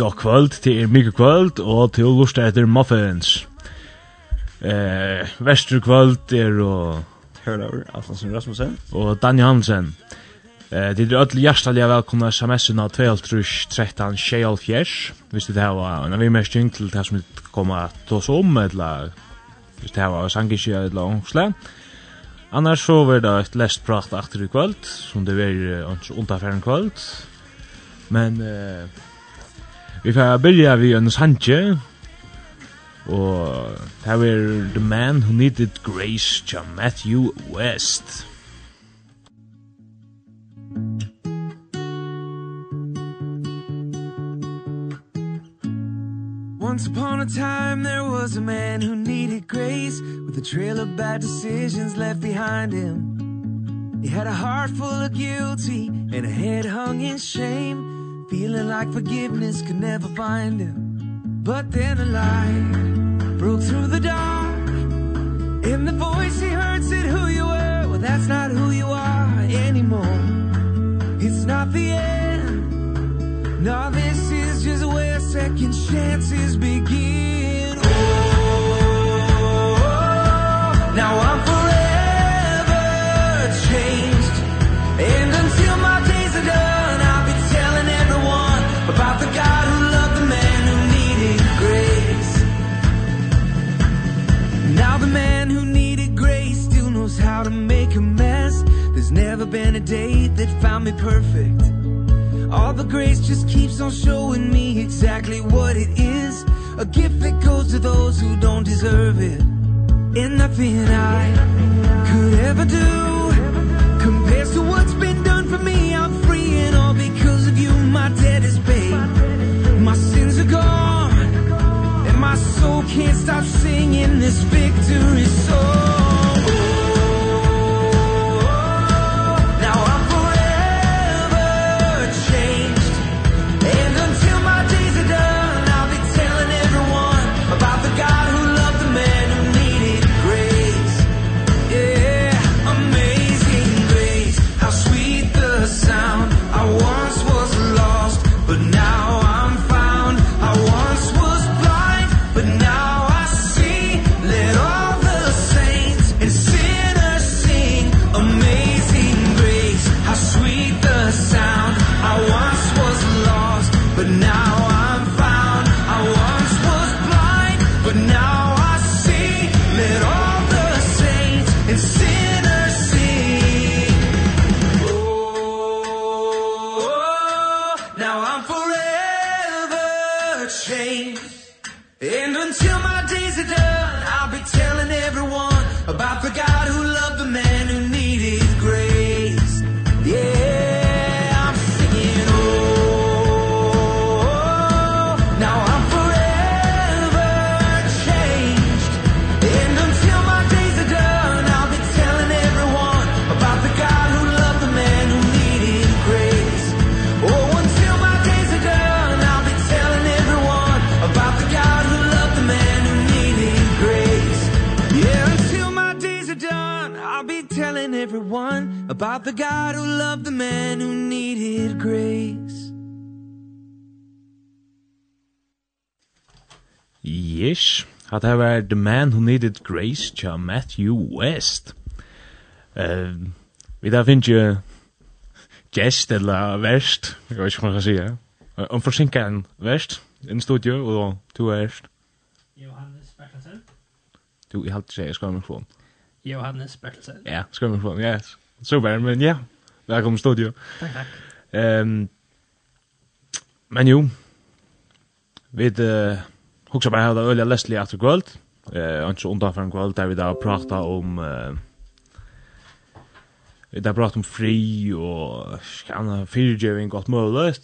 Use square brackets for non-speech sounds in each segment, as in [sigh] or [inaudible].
gott kvöld, det er mykje kvöld, og til lusta etter muffins. Eh, Vestur kvöld er og... Hørlaur, Atlansen Rasmussen. Og Daniel Hansen. Eh, det er öll hjertelig velkomna sms-en av 12-13-24, hvis det her var en avimestning til det som kommer til oss om, eller hvis det her var sangkisje eller ångsle. Annars så var det et lest prat akter i kvöld, som det var uh, underfæren kvöld. Men... Eh, Vi får börja vid en sanche. Og det er The Man Who Needed Grace John Matthew West. Once upon a time there was a man who needed grace With a trail of bad decisions left behind him He had a heart full of guilty and a head hung in shame Feeling like forgiveness could never find him. But then a light broke through the dark. In the voice he heard said who you were? Well that's not who you are anymore. It's not the end. No this is just where second chances begin. Oh, oh, oh, oh. Now I'm There's never been a day that found me perfect. All the grace just keeps on showing me exactly what it is. A gift that goes to those who don't deserve it. And nothing I could ever do. Compares to what's been done for me I'm free and all because of you. My debt is paid. My sins are gone. And my soul can't stop singing this victory song. everyone about the God who loved the man who needed grace. Yes, at I were the man who needed grace, cha Matthew West. Uh, vi da finn jo gest eller verst, jeg vet ikke hva man kan sige. Om forsinka en verst, en studio, og to er verst. Johannes Bertelsen. Du, jeg halte seg, jeg skal ha mikrofon. Johannes Bertelsen. Ja, skal skønne på. Ja, super, men ja. Velkommen i studio. Takk, takk. Um, men jo, vi uh, hugsa bare hava øyla Leslie after kvöld. Eh, uh, ikke undan for en kvöld, der vi da prata om... Uh, vi da prata om fri og skanna fyrtjøving godt mulig.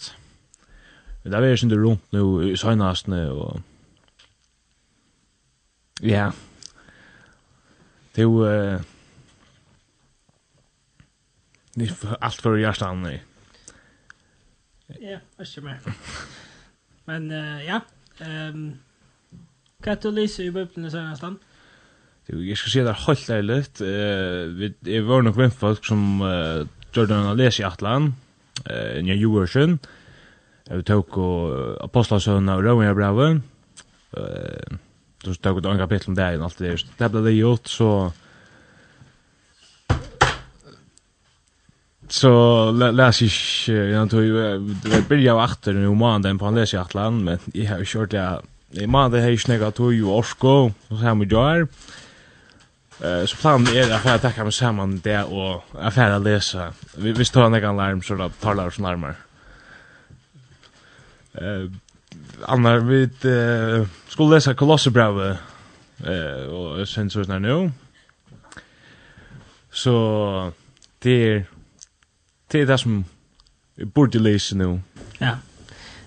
Vi da vi er rundt nu i søgnastene og... Ja, yeah Du eh Ni allt för hjärtan i. Ja, jag ser mer. Men uh, ja, ehm Kan du lese i bøypene senere stand? Jo, jeg skal si det er helt ærligt. Uh, vi, jeg var nok med folk som uh, gjør den å lese i Atlan, uh, nye Joersen. Jeg tok og Apostelsøvnene og då tog det en kapitel om det och allt det där. Det blev det gjort så så läs ich jag tror det blir jag åter nu man den på läs jag atlan men jag har kört jag i man det har snägat to ju orsko så här med jar Eh så planen är att jag tar mig samman det och affära läsa. Vi vi står några larm så då talar oss närmare. Eh annar vi uh, skulle läsa Kolosserbrevet eh och sen så när nu. Så det är det är det som borde läsa nu. Ja.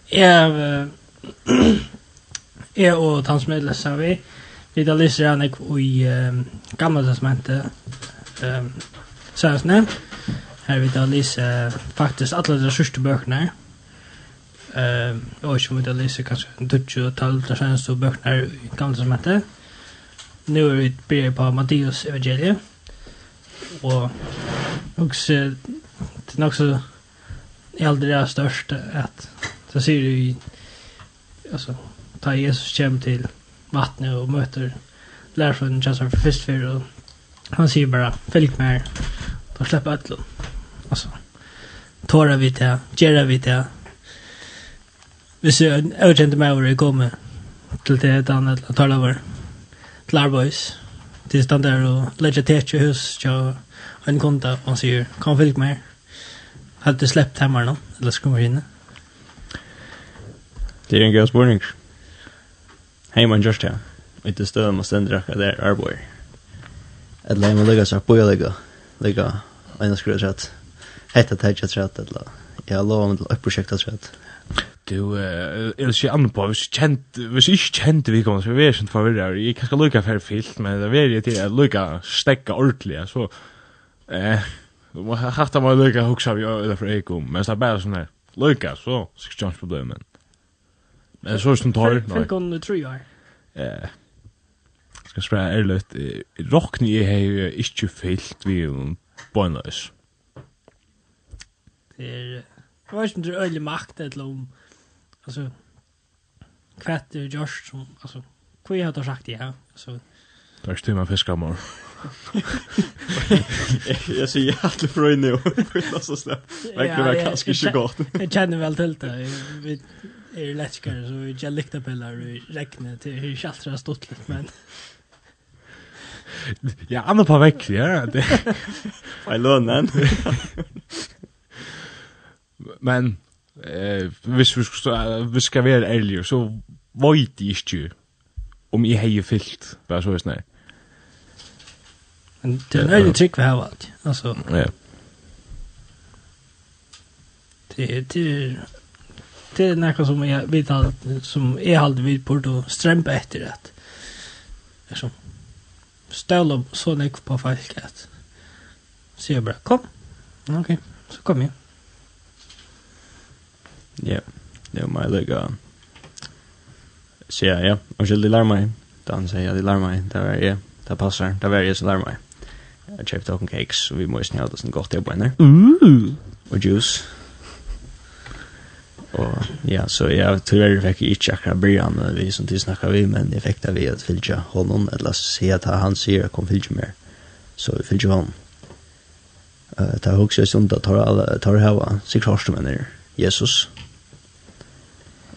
Jag jag och han som läser vi vi da läser han i um, gamle testamentet ehm um, såsna. Her vi där läser faktisk alle de sista böckerna. Eh, och vet inte om jag läser kanske Dutch och tal där sen så böcker i gamla som heter. Nu är vi börjar på Matteus evangeliet. Och också det är också äldre är störst att så ser du i alltså ta Jesus hem till vattnet och möter läraren Jasper för först för och han säger bara följ med då släpper allt alltså tårar vi till, gärna vi till, hvis jeg overkjente meg over å komme til det et annet eller tar over. Til Arbois. Til stand der og legger tetje hus til en konta og han sier kan fylg mer har du sleppt nå eller skummer inne det er en gøy spørning heimann gjørst ja ikke støv man stender akkurat der Arboi eller heimann ligger seg på jeg ligger. Ligger en skru at hette tetje trett eller jeg har lov om det oppprosjektet trett du eh, eller ikke annet på, hvis jeg kjent, hvis jeg ikke kjent vi kommer, så vi er ikke forvirret, jeg kan ikke lukke for fyllt, men det er til jeg lukke stekka ordentlig, så eh, hatt av meg lukke hoksa vi øyne for jeg men det er bare sånn her, lukke, så skal jeg ikke problem, men men så er det som tar, nei. Finkon tror jeg. Eh, skal spørre ærlig, rockne jeg har ikke fyllt vi bøyne. Det är... Jag vet inte om det är öjlig makt, eller om, alltså kvätt är just som alltså kvä har sagt ja så Där står man fiskar mer. [laughs] Jag ser jävligt för [laughs] nu. Alltså så. Verkligen var kanske inte gott. Jag känner väl till det. [laughs] Vi är läskare så vi jag likte på räknar till hur chattra stått lite men. Ja, andra på vekk, ja. I learned that. Men eh, hvis vi skal, vi skal være ærlige, så vet jeg ikke om jeg har fyllt, bare så snart. Men det er en ærlig trygg vi har valgt, altså. Ja. Det, det, det er noe som jeg vet alt, som jeg alltid vil på å strømpe etter at liksom, som så nek på folk at sier jeg bare, kom, ok, så kom jeg. Ja, det var meg lykka. Så ja, ja, og så de larmar. Da han sier, ja, de larmar, det var jeg, det passar, det var jeg som larmar. Jeg kjøpte åken cakes, og vi må jo det sånn godt jobb henne. Mm. Og juice. Og ja, så jeg tyvärr fikk jeg ikke akkurat bryr vi som tid snakka vi, men jeg fikk det vi at fylgja honom, eller se at han sier, kom fylgja mer. Så vi fylgja honom. Uh, det er også en stund at tar alle, tar hava, sikkert hårstumene, Jesus. Jesus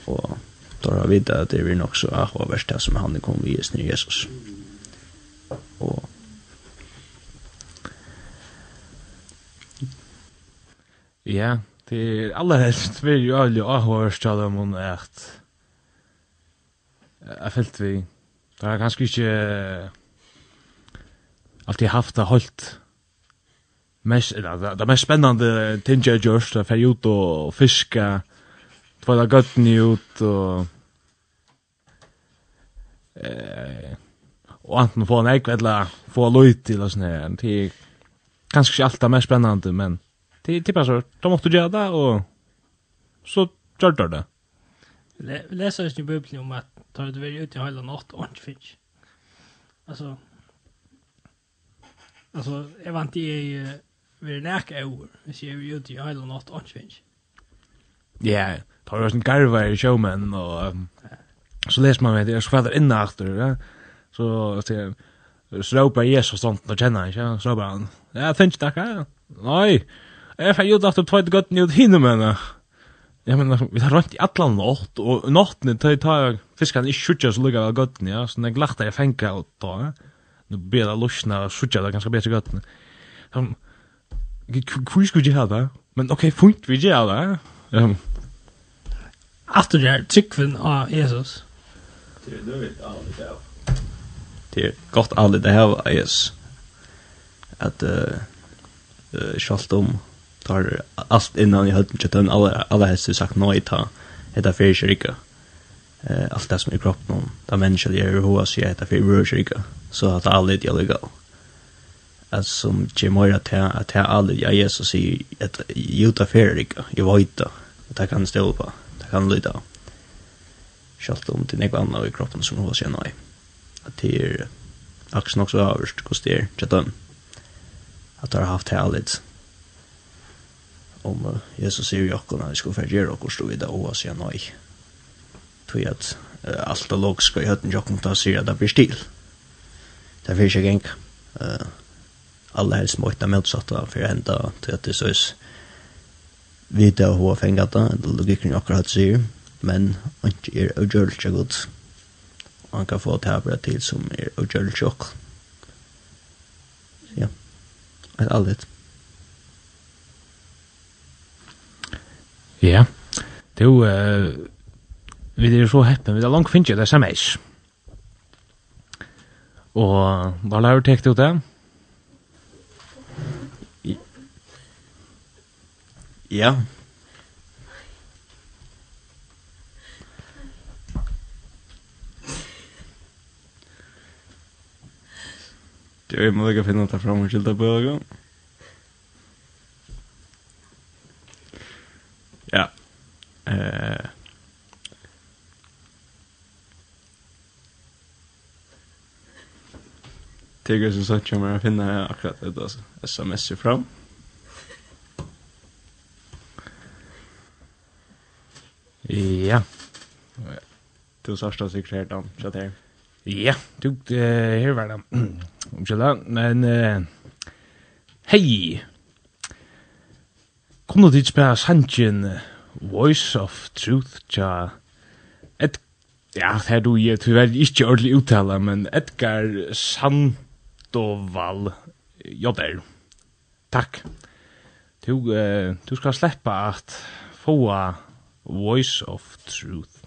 og har vi det at det er nok så ahoverst det som han kom vi i Jesus. Og Ja, det er aller helst vi er jo alle ahoverst av dem om at jeg felt vi det er kanskje ikke alltid haft det holdt mest, det, det mest spennende ting jeg gjørst, det er ut og fiske tvåla göttni ut og... eh og anten få en ägg eller få loy til, og och her. Det er kanskje ikke alt det mest spennende, men det är typ så. De måste göra det och så gör det Vi Läser jag i Bibeln om att tar du väl ut i hela natt och inte finns. Alltså Alltså, jag vant i vi är näka år. Vi ser ju ut i hela natt och inte finns. Ja, tar jag en garva i showman och så läser man med det så fader inna efter ja så så så ropar Jesus sånt och känner inte så bara han ja finns det ja nej jag har gjort att två gott nu hinner men Ja men vi har rönt i alla natt och natten tar tar fiskarna i skjuter så lugga gott ja så när glachtar jag fänka och ta nu blir det lossna skjuter det ganska bättre gott. Som hur skulle jeg ha det? Men okej, fint vi gör det. Ehm att Aftur är tryckven av Jesus. Det er det allit av. Det er godt allit av av Jesus. At uh, sjalt om tar alt innan i høyden kjøtten, alle, alle helst har sagt nei ta, heta fyrir kyrka. Uh, alt det som er kroppen om, da mennesker gjør hoa sier heta fyrir vore kyrka, så at det jeg ligger at som gemora til at jeg aldri, ja, Jesus sier, at juta fyrir kyrka. jeg vajta, at jeg kan stille på kan lyda. Sjalt om til nekva anna i kroppen som hos jeg nei. At det er aksen også avhørst hos det er tjattan. At det har haft heiligt. Om Jesus sier jo akkona vi skulle fergjere okkur stå vidda og hos jeg nei. Tog at uh, alt det logiska i høtten jokken ta sier at det blir stil. Det er fyrir ikke geng. alle helst må ikke motsatta for å hente til at det søys vita hva fengata, eller logikken akkurat sier, men han er avgjørelse god. Og han kan få tabra til som er avgjørelse ok. Ja, et allit. Ja, det er jo, vi er så heppen, vi er langt finnes jo det samme eis. Og hva lærer du tekt ut det? Ja. Ja. Det er mulig å finne ta fram og skilta på det. Ja. Eh. Det er som sagt kommer å finne akkurat det, altså. SMS-er fram. Ja. Ja. Du sørste sikkert her, Dan. Kjøtt her. Ja, du, her var det. [clears throat] Unnskyld, men... Hei! Kom du dit spela Sanchen Voice of Truth, tja... Et... Ja, her du, jeg tror jeg ikke ordentlig uttale, men Edgar Sandoval Jodder. Takk. Du, du skal sleppa at få Voice of Truth.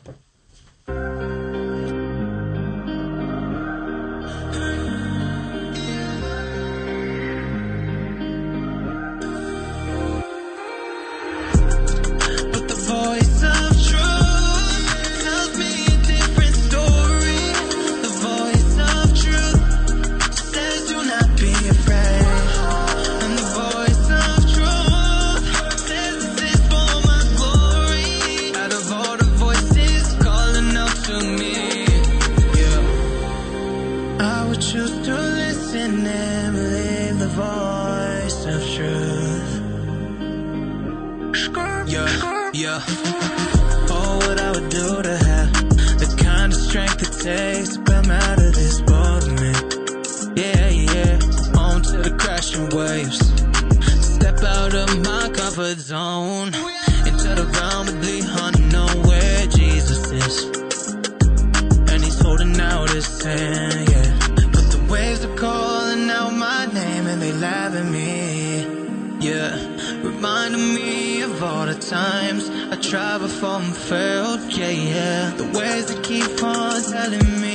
of all the times I tried before and failed, yeah, yeah. The ways that keep on telling me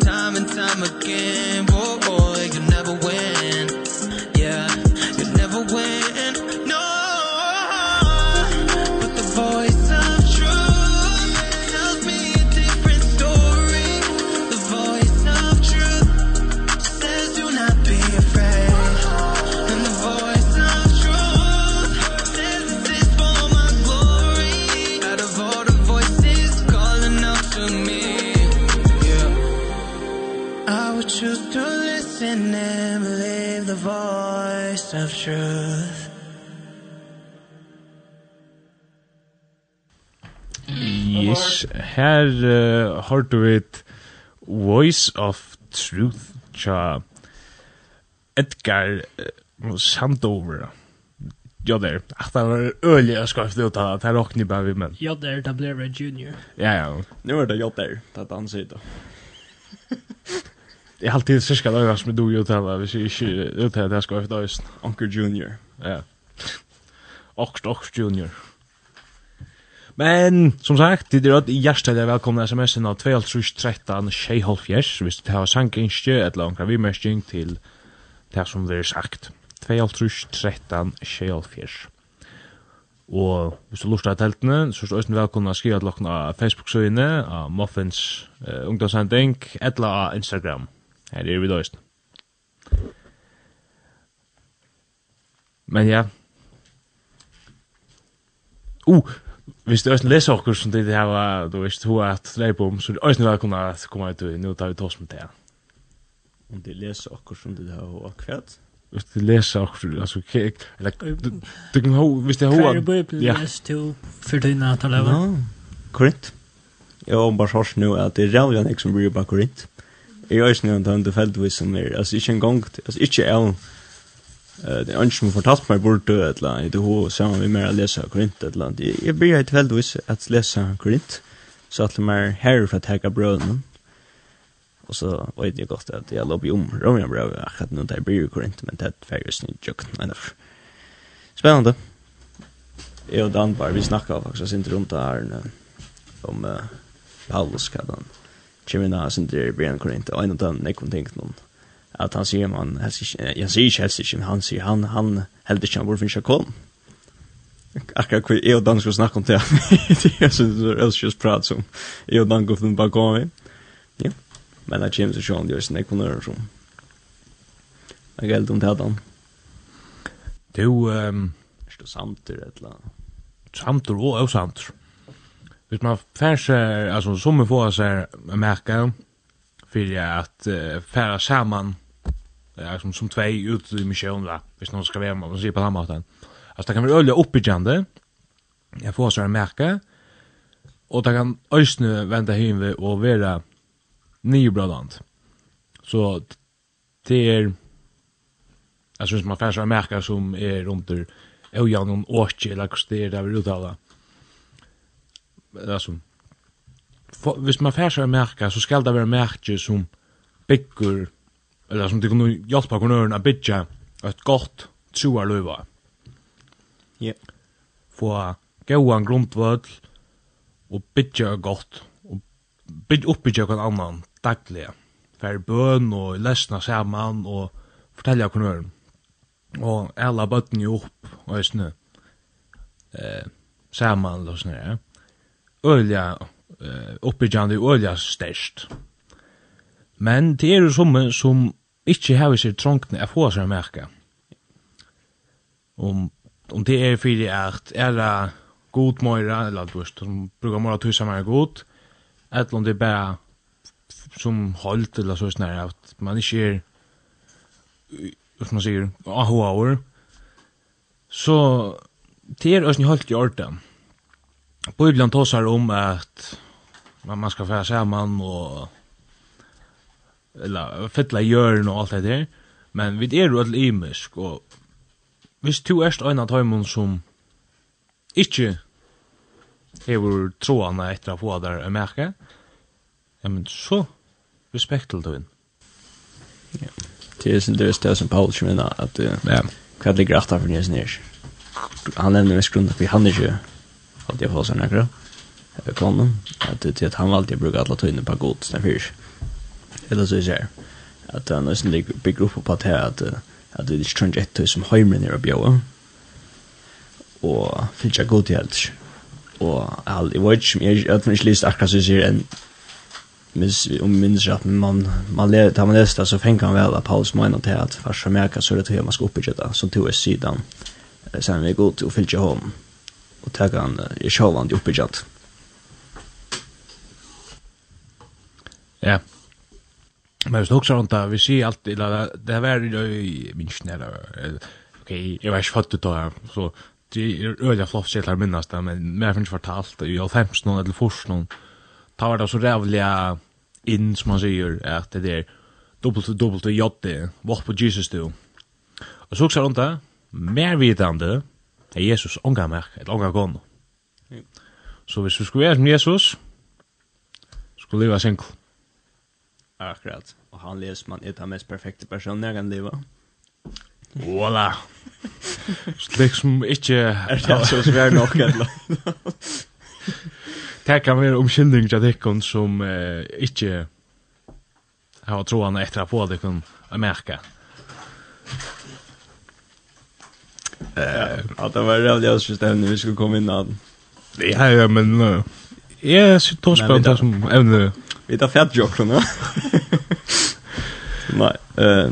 Time and time again voice of truth. Yes, her uh, har du et Voice of Truth tja Edgar uh, Sandover. Ja der, ach, det var øyelig jeg skal ut av det det er åkne bare vi men Ja der, det ble jeg junior. Ja, ja. Nå er det ja der, det er danset da. [laughs] Jag har alltid syska där som du ju hvis jeg ikke ju uttalar det ska efter oss. Onkel Junior. Ja. Och och Junior. Men som sagt, det er att hjertelig är välkomna sms av 213 Sheholfjärs, hvis det har et eller ankra vimersking til det som det er sagt. 213 Sheholfjärs. Og hvis du lustar av teltene, så er du også velkomna å skrive til dere av Facebook-søyene, av Muffins uh, ungdomsending, eller av Instagram. Her er vi døysen. Men ja. Uh, hvis du også leser okkur som det her var, du visst hva at leip om, så er det også velkomna å komme ut og nå tar vi tås med det. Om det leser okkur som det her var kvært? Hvis du leser okkur, altså, eller, du kan hva, hvis det hva... Hva er bøy bøy lest til for døyna at han lever? Korrekt. Jeg har bare hørt nu at det er rævlig an som bryr bak korrekt. Jeg er ikke nødvendig under fältvis som är alltså inte en gång alltså inte är jeg, det er ikke som fortalt meg bort død, et eller annet, det er sammen med mer å lese Korint, et eller annet. Jeg blir helt feltvis at lese Korint, så at det er her for å teke brødene, og så vet jeg godt at jeg lobby om Romjan brød, akkurat nå det blir Korint, men det er ferdig snitt jøkken, men Spennende. Jeg og Dan bare, vi snakket faktisk, jeg synes rundt det her, om uh, Paulus, hva han Kjemina sin der Brian Corinth, og en av den nekvom tenkt noen, at han sier man, han sier ikke helst ikke, men han sier han, han heldig ikke han hvorfor ikke kom. Akkurat hva jeg og Dan skulle snakke om det, [laughs] det er sånn rødskjøs prat som jeg og Dan går for den bakom. Ja, men det kommer til sånn, det er sin ekon nøyre som. Jeg er om det, Dan. Du, um, er du samtidig, eller? Samtidig og samtidig. Hvis man fær seg, altså som vi får seg här fyrir för att uh, färra saman, ja, som, som tvei ut i misjon, da, hvis noen skal være med, man sier på den måten. Altså, det kan være ölja oppbyggjande, jeg får seg här og det kan øysne ösne vända hemma och vara nybradant. Så det er, alltså hvis man fær seg märka som er runt ur, ojanon åkje, eller hur det är där vi uttalar, alltså for, hvis man fær seg merka så skal det være märke som bygger eller som det kan hjelpe kunnøren å bygge et godt troar løyva. Ja. Yeah. Få gauan grundvøll og bygge godt og bygge oppbygge hver annan daglig. Fær bøn og lesna saman og fortelja kunnøren. Og alla bøtten jo opp og eisne eh, saman og sånne, ja ølja uh, oppbyggjande og øyla størst. Men det er jo som som ikkje hever seg trångtene er få seg merke. Om, om det er fyrir at er det god møyra, eller du du som brukar møyra tusen mer god, eller om det er bare som holdt, eller så snar, at man ikkje er, som man sier, ahoaur, så det er også holdt i ordet. Bibelen tosar om at man man skal fära saman og eller fylla hjørn og alt det der. Men vi er jo all imisk og hvis du erst en av tøymon som ikke hever troane etter å få der å merke, ja, men så respekt til tøyen. Ja. Det er sin døres det som Paul kommer inn at ja. hva ligger etter for nye Han nevner mest grunn at vi han ikke att jag får sån här konen att det att han alltid brukar alla ta in på gott sen fisk eller så är det att han nästan ligger big grupp på att att att det är strange ett som hemmen är uppe och finns jag gott helt och all i vart som jag att man läst akkurat så ser en mis om minns att man man lät han nästa så fänkar han väl att paus mina till att farsa märka så det hur man ska uppbygga som tog i sidan sen vi går till och fylla hem og taka han i sjåvand i. Ja. Men hvis du også rundt vi sier alltid, eller det er vært i minst nere, ok, jeg var ikke født ut av, så det er øyla flott sikkert her minnast det, men jeg finnes fortalt, i 15 noen eller fors noen, ta var det så rævlig inn, som man sier, at det er dobbelt dobbelt jodde, vårt på Jesus du. Og så også rundt det, mer vidande, Er Jesus unga meg, et unga gående. Ja. Så hvis vi skulle være som Jesus, skulle leva single. Akkurat. Og han leser man et av mest perfekte personer jeg kan leve. Voila! Slik som ikke... Er det så svær nok, eller? det kan være omkyldning til dere som eh, ikke har troende etter å få dere å merke. Ja Eh, det var jävligt system när vi skulle komma innan. Ja, ja, men uh, jag ser torspänt som ämne. Vi tar fett jokker nå. Nei, eh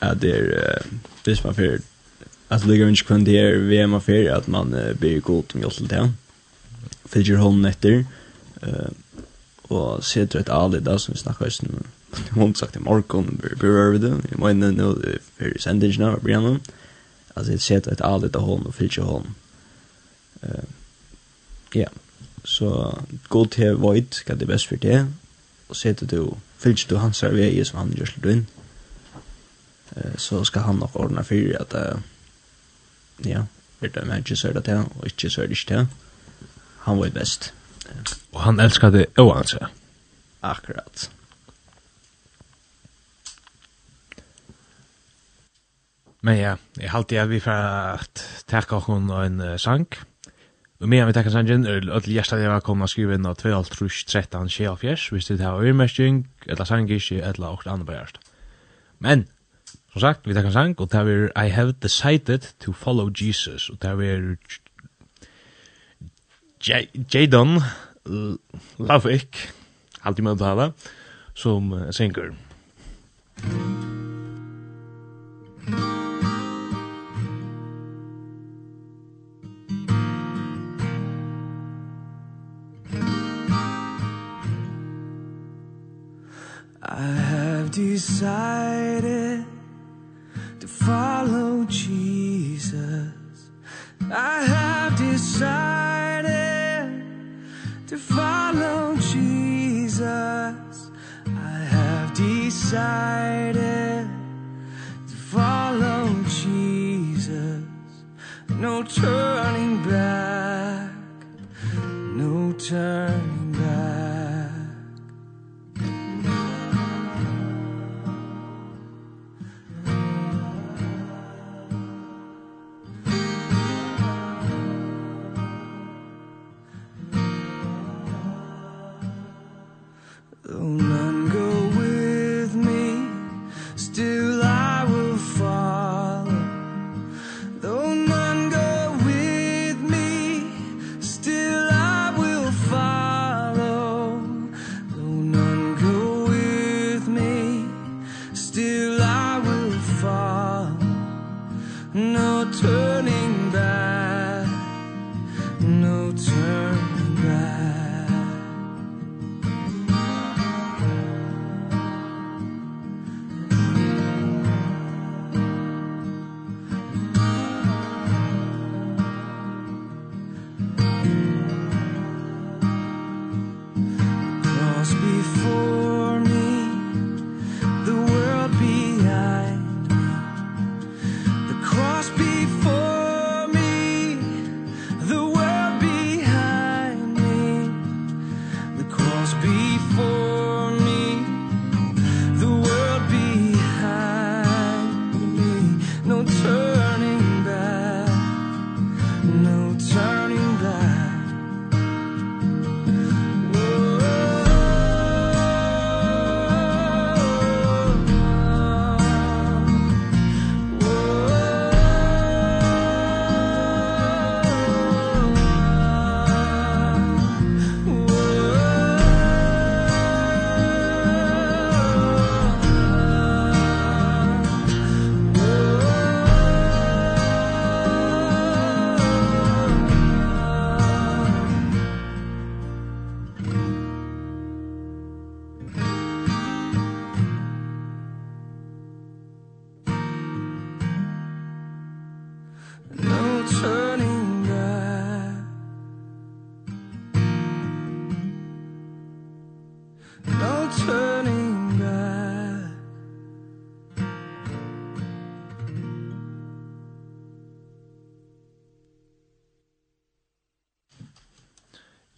ja, det är Hvis man för att ligga runt kring det är VM man för at man blir god med oss til. Följer hånden etter. eh och ser det ett allt där som vi snakker just nu. Hon sagt i morgon, vi berör det. Jag menar nu, för sändningarna, vi berör det alltså det sett ett allt av hon och filcha hon. Eh ja. Så god till void kan det bäst för det. Och sett du filcha du hans server som han gör slut in. Eh så ska han nog ordna för att uh, ja, är det matches så det där och inte så det inte. Han var bäst. Och han älskade oansa. Akkurat. Men ja, jeg halte jeg vi fra at takka hun og en uh, sang. Og medan vi takka sangen, er alle gjersta jeg var kommet og skrive inn av 12, 13, 24, hvis det er øymerking, eller sang ikke, eller åkt andre bærst. Men, som sagt, vi takka sang, og det er I have decided to follow Jesus, og det er Jadon Lavik, halte jeg med å tale, som uh, synger. Musikk decided to follow Jesus. I have decided to follow Jesus. I have decided to follow Jesus. No turning back.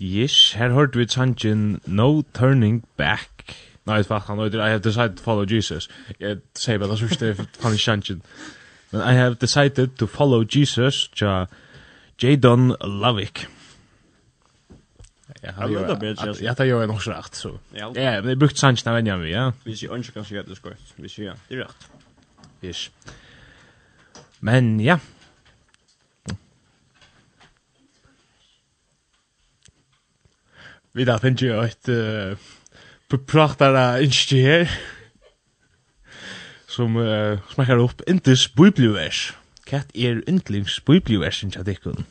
Yes, her hørte vi sangen No Turning Back. Nei, no, han høyder I have decided to follow Jesus. Jeg sier bare, det synes det er fannig sangen. Men I have decided to follow Jesus tja Jadon Lovick. Ja, Ja, det gjør jeg nok så rett, så. Ja, men jeg brukte sangen av enn vi, ja. Vi sier ønsker kanskje at det er skort. Vi sier, ja, det er rett. Yes. Men ja, vi da finner jo et uh, pratar innskje her, som uh, smakar opp intis bibelvers. Hva er yndlings bibelversen jag Dikken?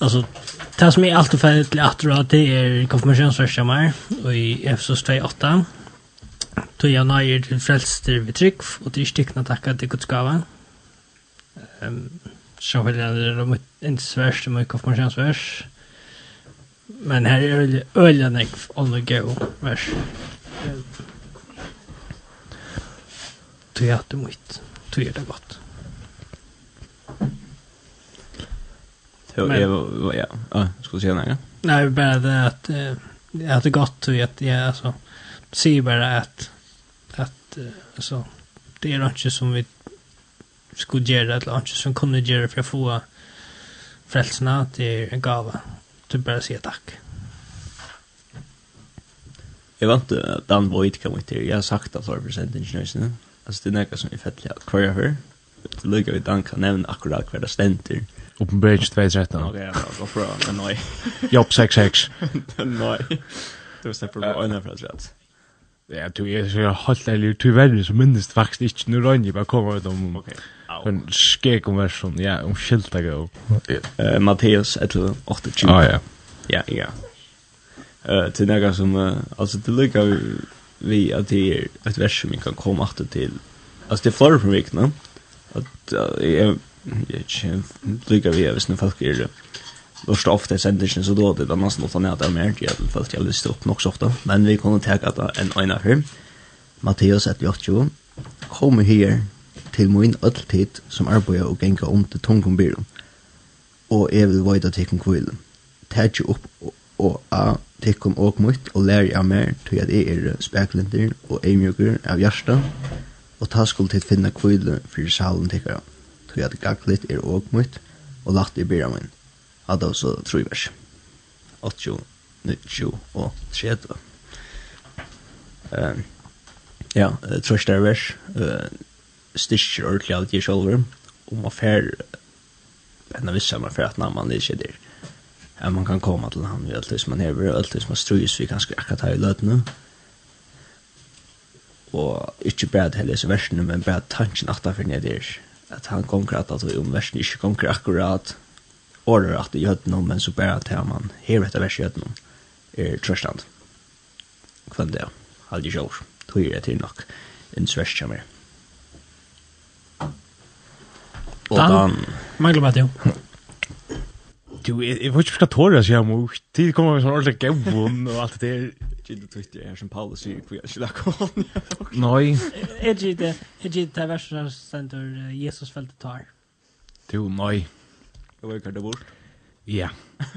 Alltså det som är alltid färdigt till att dra det är konfirmationsverskjammar och i Efesos 2.8 tog jag nöjer till frälster vid trygg och till styckna tacka till Guds gava um, så vill jag det är inte svärst men konfirmationsvers Men her er øyla on the go vers. Tui at du mitt, tui er det godt. Jo, jeg var, ja, ah, skulle se si noe? vi bara det att jag det gått godt att jag alltså altså, bara att att at, altså, det är inte som vi skulle göra eller inte som kunde göra för att få frelsene, det är en gåva så bara säga tack. Jag vet at Dan Boyd kom ut til. Jeg har sagt at 4% ingenjörsna. Altså, det er något som er fettelig at hver jeg hører. Det lyckas vi Dan kan nevne akkurat hver det ständer. Uppenbarligen 213. Ok, ja, jag går för det. Nej. Jobb 66. Nei. [laughs] Det var snäppar på en av det rätt. Ja, du er så helt ærlig, du er så minnes faktisk ikke, nå rønner jeg bare kommer ut om okay. en skek om versjon, ja, om skiltak og... Uh, Mathias, et 28. Ah, ja. Ja, ja. Uh, til nega som, uh, altså det lykker vi at det er et vers som vi kan komme alltid til, altså det er flere på vikene, at uh, jeg, jeg, jeg, jeg lykker vi, hvis noen folk er Lörst ofta i sändningen så då det var nästan något annat än mer. Jag har fått jag lyssnat upp nog så ofta. Men vi kommer ta att en ena här. Matteus 1.8. Kom här till min ölltid som arbetar och gänga om till tungombyrden. Og jeg vil vajda tikkum kvill. Tætje upp og a tikkum og mutt og læri av mer til at jeg er speklindir og eimjøkker av hjärsta og ta skuld til finna kvile fyrir salen tikkara til at gaglit er og mutt og lagt i byrra min. Adda så tror jeg vers. 80, 90 og 30. Uh, ja, trøst er vers. Uh, Styrker ordentlig alt jeg selv. Og man fer, enn av visse man fer at namn man ikke der. Ja, man kan komme til han ved alt det som man hever, alt det som man strøys vi ganske akkurat her i løtene. Og ikke bare til disse versene, men bare tanken at det er der. At han konkurrat at vi om versene ikke konkurrat akkurat order at i høtten men så bare at man her etter vers i høtten er trøstand. Kvann det, aldri sjål, tog det til nok, en svers kommer. Og Dan. Mangler meg til jo. Du, jeg vet ikke hva å si om mor. Tid kommer med sånn ordentlig gavun og alt det der. Gidde Twitter er som Paulus sier, hvor jeg ikke lakker hånd. Nei. Jeg gidde, jeg gidde til versen som sender Jesus feltet tar. Du, nei. Nei. Jag vet det bort. Ja. [laughs]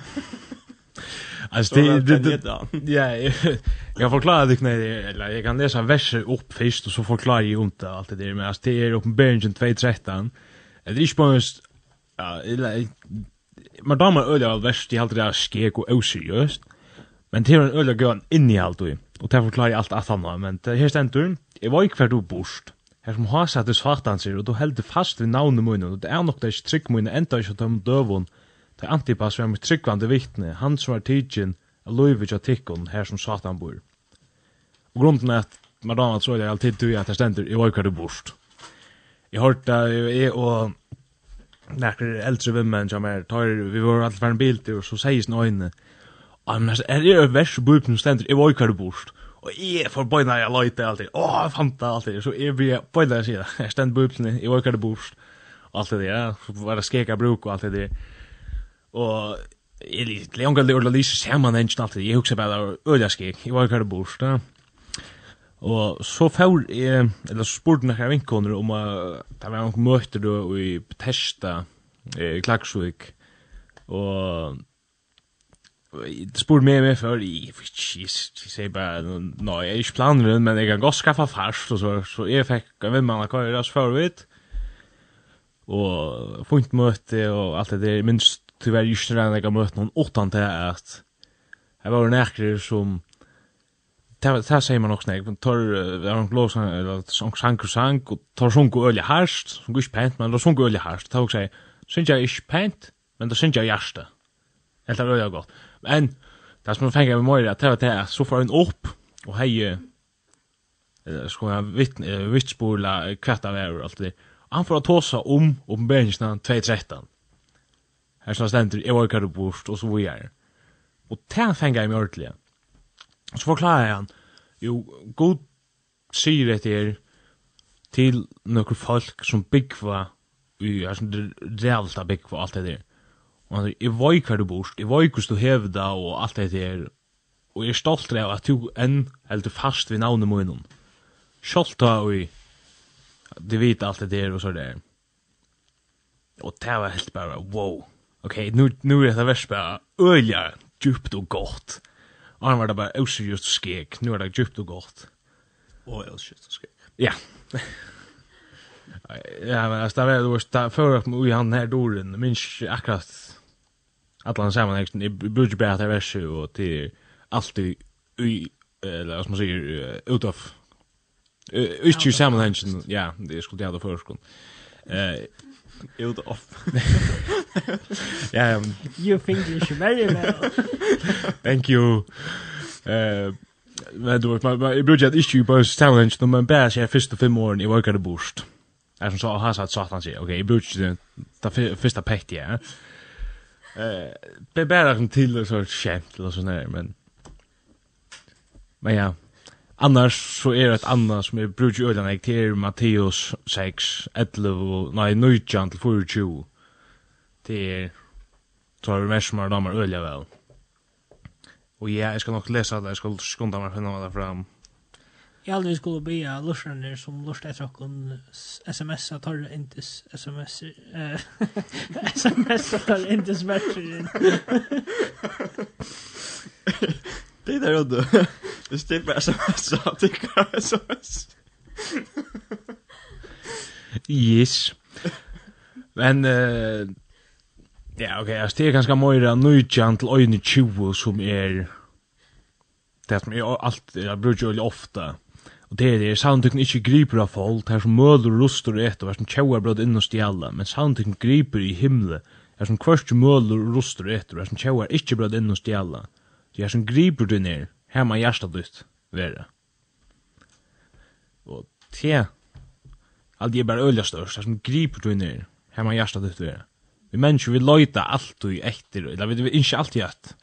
Alltså det det ja, jag förklarar det knä eller jag kan läsa verser upp först och så förklarar jag inte allt det där men alltså det är uppenbarligen 213. Det är ju bara ja, eller man damer öliga av värst, de allt det här skek og oseriøst. Men det er en øliga gøy inn i alt og, og det forklarer jeg alt at han men det her stendur, jeg var ikke hver du borst. Her som har sett hos fatan sier, og du held fast ved navnet munnen, og det er nok det ikke trygg munnen enda ikke de døvun, det antipas var med tryggvande vittne, han som var tidsin, av loivet av tikkun, her som satan bor. Og grunden er at Madonna tror jeg alltid du at det stender i oikar du borst. Jeg har hørt det, jeg og nekker eldre vimmen som er, tar, vi var alltid var en bil til, og så sier sin øyne, Ja, men altså, er det jo vers i bøypen som stender, jeg var ikke du borst. Og jeg får bøyna jeg løyte alltid. Åh, jeg fant det alltid. Så jeg blir bøyna jeg sier. Jeg stend bublene, jeg orker det bort. Alt det der, ja. Så var det skeka bruk og alt det der. Og jeg litt leongar det orla lyse saman enn alltid. Jeg hugsa bare øyla skek. Jeg orker det bort. Ja. Og så får jeg, eller så spurte jeg vinkoner om at det var noen møter i Bethesda, i Klagsvik, og spurt meg med før, jeg vet ikke, jeg vi säger bara nej jag är planen men jeg kan godt skaffa fast og så så jeg fikk en man av göra så før förut og funnet møte, og alt det der, minst tyvärr just när jag mötte någon åttan till att jag var närkare som det här säger man också när jag tar en glås eller sank och sank och tar sånk och öl härst som går pent men då sånk och öl härst det här också säger syns jag är pent men då syns jag hjärsta Helt er øyla godt. Men, det som fengt jeg med Moira, det var det at så får hun opp, og hei, eller sko han vittspola kvart av er og alt det. Han får tåsa om oppenberingsna 2.13. Her som stendur, jeg var ikkar bort, og så vi er. Og det fengar jeg meg ordentlig. Og så forklarer han, jo, god sier etter til nokre folk som byggva, ja, som rævlt av byggva alt det der Og han sier, jeg var hver du bort, jeg var hver du hevda og alt det her. Og jeg er stolt av at du enn heldur fast ved navnet munnen. Skjolt av og du vet alt det her og så der. Og det var helt bare, wow. Ok, nu, nu er det vers bare ølja, djupt og godt. Og han var det bare auseriøst skek, nu er det djupt og godt. Og auseriøst skek. Ja. [laughs] Ja, men altså, det var det, det var det, det var det, det var det, det var det, alla liksom i budget versi och till alltid i eller som man säger ut av Ustju sammanhangen, ja, det skulle jag ha förskon. Eh, ut av. Ja, ja. you think you should marry me. Thank you. Eh, men du vet, jag brukar issue bare sammanhangen, men bara så här første fem åren i workade boost. Jag som sa, han sa at satan sig, okej, jag brukar det første pekt, ja. Det är bara en till och så ett skämt eller sådär, men... Men ja, annars så är det ett annat som är brukar ju ödan ägt Matteus 6, 11, nej, 19 till 24. Det är... Så har vi mest som har damer öliga väl. Och ja, jag ska nog läsa det, jag ska skunda mig finna det fram. Jag aldrig skulle be jag lustar ner som lustar jag kon SMS att har inte SMS eh SMS att har inte smäller. Det där då. [laughs] Det stipp SMS av det SMS. Yes. Men uh, ja, okej, det stiger ganska mycket nöjant till öjne 20 som är det som är allt jag brukar ju ofta. Og det er det, soundtøkken ikke griper av folk, det er som møler rustur etter, det er som tjauar brød inn og stjala, men soundtøkken griper i himle, det er som kvørst møler rustur etter, det er som tjauar ikke brød inn og stjala, det er som griper du ned, her man hjertet ditt, vera. Og te, alt er bare øyla størst, det er som griper du ner, her man hjärsta ditt, vera. Vi mennesker, vi løyta alt i ektir, eller vi, vi ikke alltid at,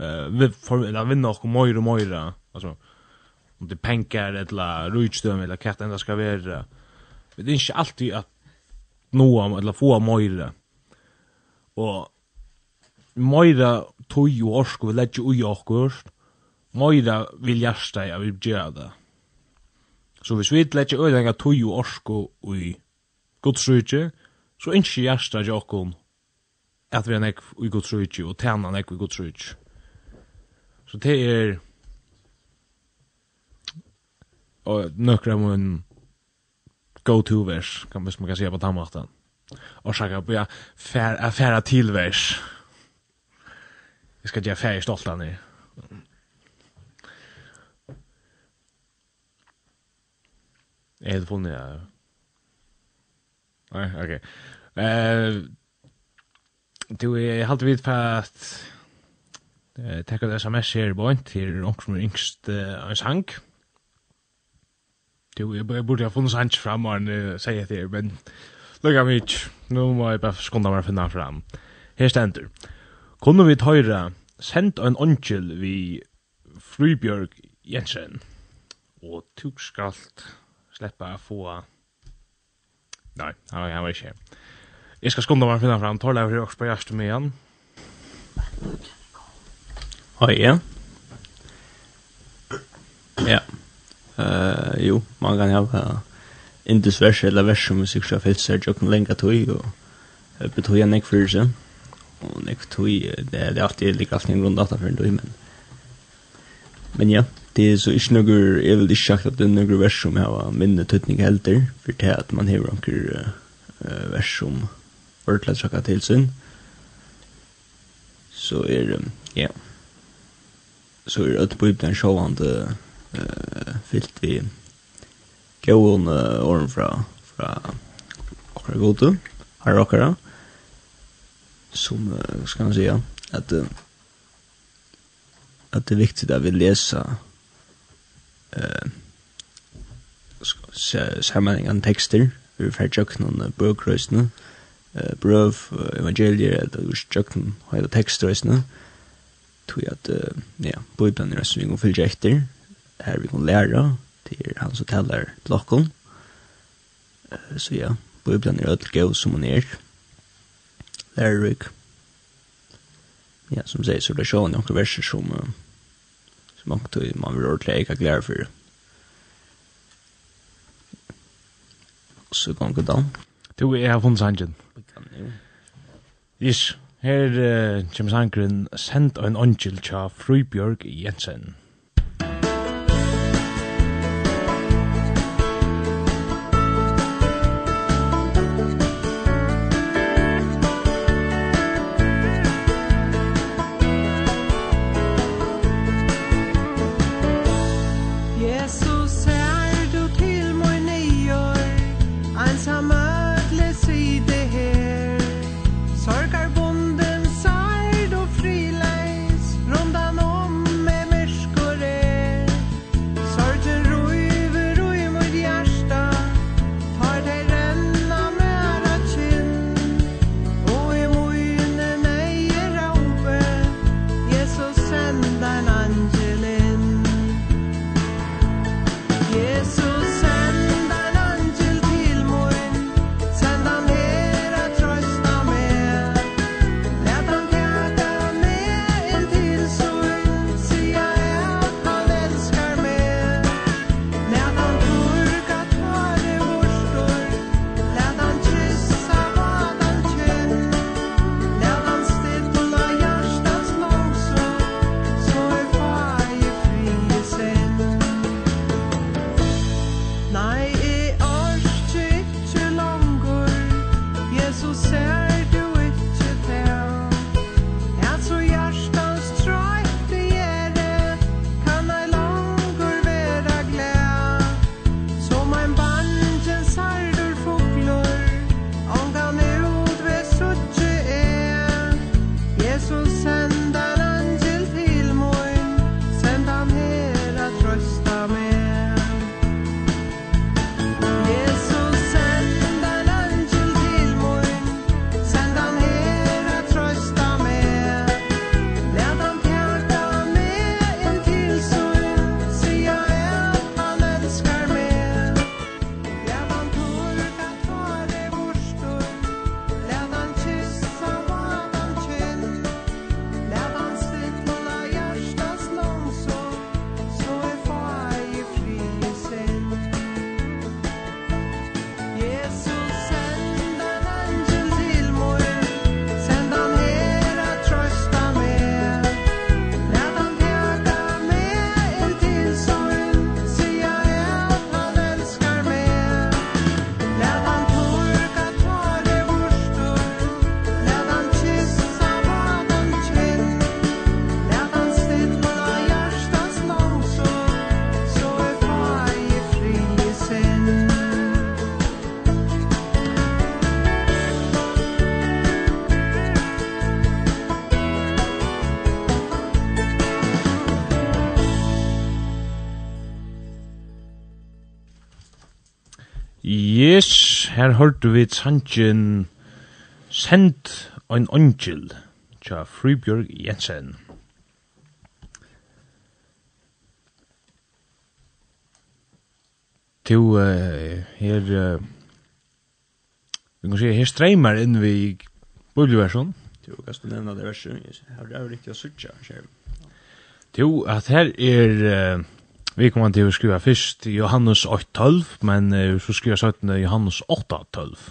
uh, vi, for, eller vi nok, moira, moira, altså, om det är pengar eller rujtstöm eller katt enda ska vara. Men det är inte alltid att nå eller få mojra. Och mojra tog och orsk och vi lägger ui orsk. Mojra vill hjärsta jag vill göra det. Så hvis vi lägger ui lägger tog och orsk och ui godsrujtje, så inte hjärsta jag okon at vi er nekv i godsrujtje og tjena nekv i godsrujtje. Så det er och några av go-to-vers, kan man, man kan säga på tammakten. Och så på jag färra, färra till vers. Jag ska göra färg stolta i. Jag heter funnet ja. Nej, okej. Eh, du, jag har alltid vid på att Uh, Tekka det sms her i bort til någon som är yngst en sang. Mm Jo, jeg burde ha funnet hans fram og han säger det, men lukka mig nu må jeg bare skunda meg finna fram. Her stender. Kunne vi tøyre sendt en åndkjel vi Frybjørg Jensen, og tuk skalt sleppa få... Nei, han var, han var ikke. her. Jeg skal skunda meg finna fram, tål jeg også på hjertet med igjen. Hei, ja. Ja. Eh jo, man kan ha indus vers eller vers som musik som fyllt seg jokken lenge tog og betog jeg nek for seg. Och nek tog det er alltid lika alltid en grunn data for en tog men men ja det är så ikke noe jeg vil ikke sagt att det er noe vers som har minne tøtning helter för det att man har anker uh, vers som ordentlig trakka till sin. Så är er ja. Så är det på den sjående eh fyllt vi gåon orm fra fra akkurat gode har akkurat som uh, ska man säga att att det är viktigt att vi läser eh uh, sammanhängande texter vi får jökna om brödkrösna eh bröv evangelier eller vi jökna hela textrösna tog jag att ja, bibeln är så vi går fyllt efter här vi kan lära till han som taler til okken. Så ja, Bibeln är ødel gøy som hon är. Lärarik. Ja, som säger så det er sjående noen verser som som man tog, man vill ordentligt äga glädje för. Så kan vi da. Du, jeg av funnet sangen. Vi kan ju. Yes, her uh, kommer sangren Send en angel tja Frøybjørg Jensen. Yes, her hørte vi sangen Send ein Angel tja Fribjørg Jensen. Tu uh, her uh, vi kan si her streimar inn vi bibelversjon. Du kan du nevna det verset? Jeg har riktig å sutja. Jo, at her er uh, Vi kommer til å skrive først Johannes 8.12, men uh, så skriver 17. Johannes 8.12.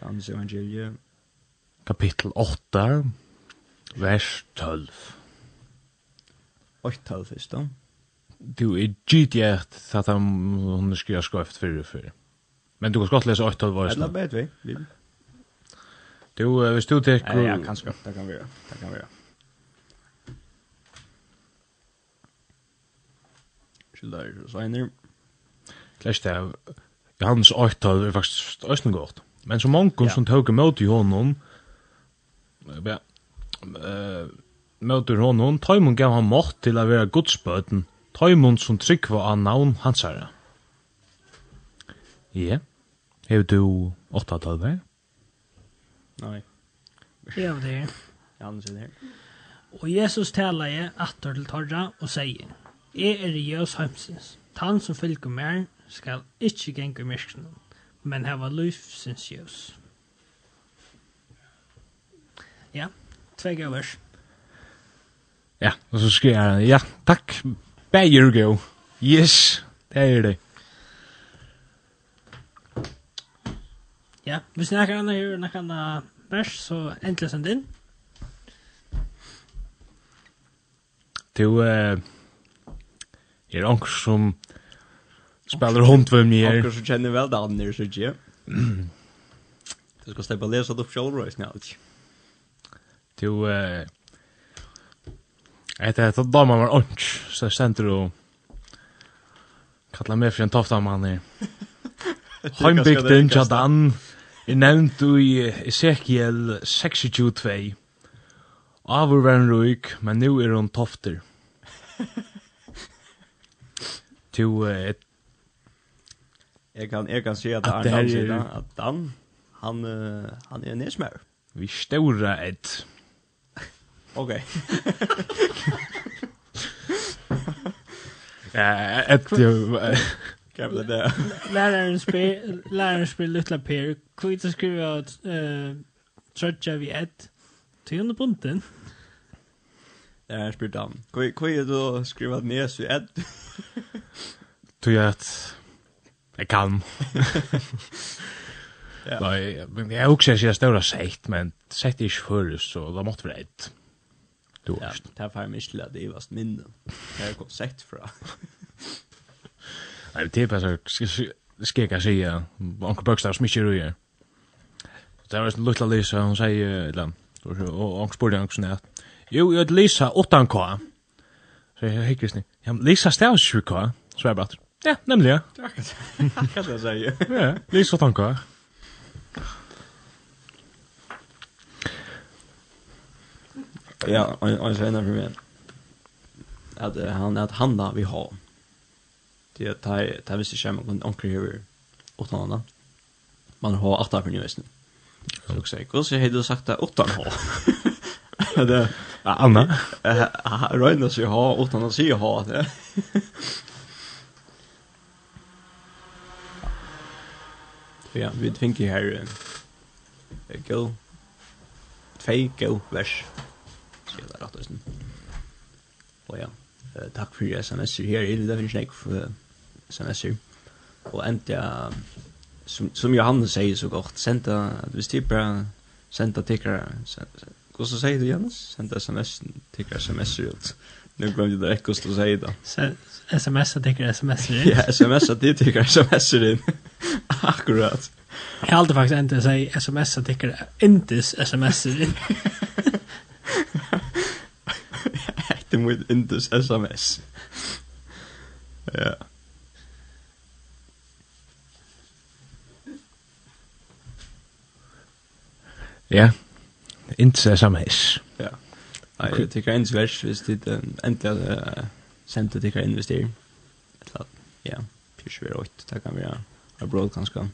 Johannes evangeliet. Kapittel 8, vers 12. 8.12 først da. Du er gitt at han skriver skrift fyrir fyrir. Men du kan godt lese 8.12 var i. Eller vi. Du, hvis du teker... Ja, ja, kanskje. Det kan vi gjøre. Det kan vi gjøre. til der Sveiner. Clash Tav, Johannes 8 er faktisk østen godt. Men så mange ja. som tog imot i honom, ja, uh, møter honom, Taimon gav han mått til å være godsbøten, Taimon som tryggva av navn hans herre. Ja, hever du 8-tallet der? Nei. Ja, det er. Ja, det er. Og Jesus taler jeg atter til Torra og sier, Jeg er i Jøs Heimsins. Tan som fylgur mer skal ikke gjenge myrkene, men hava løyfsins Jøs. Ja, tvei gavers. Ja, og så skriver jeg, ja, takk, beir go. Yes, det er det. Ja, hvis nekker anna gjør nekker anna vers, så endelig send inn. Du, eh... Uh er onker som spelar hund med mig. Onker som kjenner vel det [clears throat] andra så tjej. Du ska släppa läsa upp Showroys nu nå. Du eh Ett at dama var onk, så sent du kalla meg for en tofta man här. [laughs] Heimbygd den Jordan. Nevnt du i Ezekiel 26. Avur var en røyk, men nu er hun tofter. [laughs] to eh, Jeg kan jeg kan si at, se att han kan at Dan, han han han er nesmær. Vi stora et. ok. [laughs] Ja, et ett Kan det där. Läraren spel läraren spel lilla Per. Kvita skriva uh, trötta vi ett. Tionde punkten. Jeg spurte han, hva er det du skriver ned så edd? [laughs] Tog jeg at jeg kan. [laughs] Nei, men jeg er også ikke større sett, men sett er ikke før, så da måtte være et. Du ja, det er ferdig mye at det var minne. Det er kom sett fra. [laughs] Nei, det er bare så, skal jeg ikke si, Anker Bøkstad som ikke røyer. Det var en lutla lyse, hun sier, eller, og Anker spurte han sånn at, Jo, jeg heter Lisa, 8K. Så jeg hikker snitt. ja, Lisa stavs 7K. Så jeg bare, ja, nemlig, ja. Det er akkurat det jeg sier. Ja, Lisa 8K. Ja, og så ender for meg. at han at han da vi har. Det er at jeg visste ikke om han anker høyre åttan anna. Man har åttan for nyvesten. Så jeg sier, hvordan har du sagt det åttan ha? Det Anna. Røyna sig ha, utan att se ha det. Ja, vi tänker här go. Tvei go vers. Sier det rett og slett. Og ja, takk for SMS-er her. Det finnes jeg for SMS-er. Og endte jeg, som, som Johannes sier så godt, senda, hvis de bare senda tikkere, Hvordan sier du, Janus? Send sms, tikkar sms-er ut. Nu glömde jag ikke vad du säger då. Smsa tycker sms in. Ja, smsa det tycker sms in. [laughs] Akkurat. Jag faktisk endt å si sms tycker inte sms in. Det [laughs] mot inte sms. Ja. Ja inte samma hiss. Ja. Jag tycker ens värst visst det äntligen sent det kan investera. Ett Ja, pysch vi rått, Det kan vi ha Jag bråd ganska.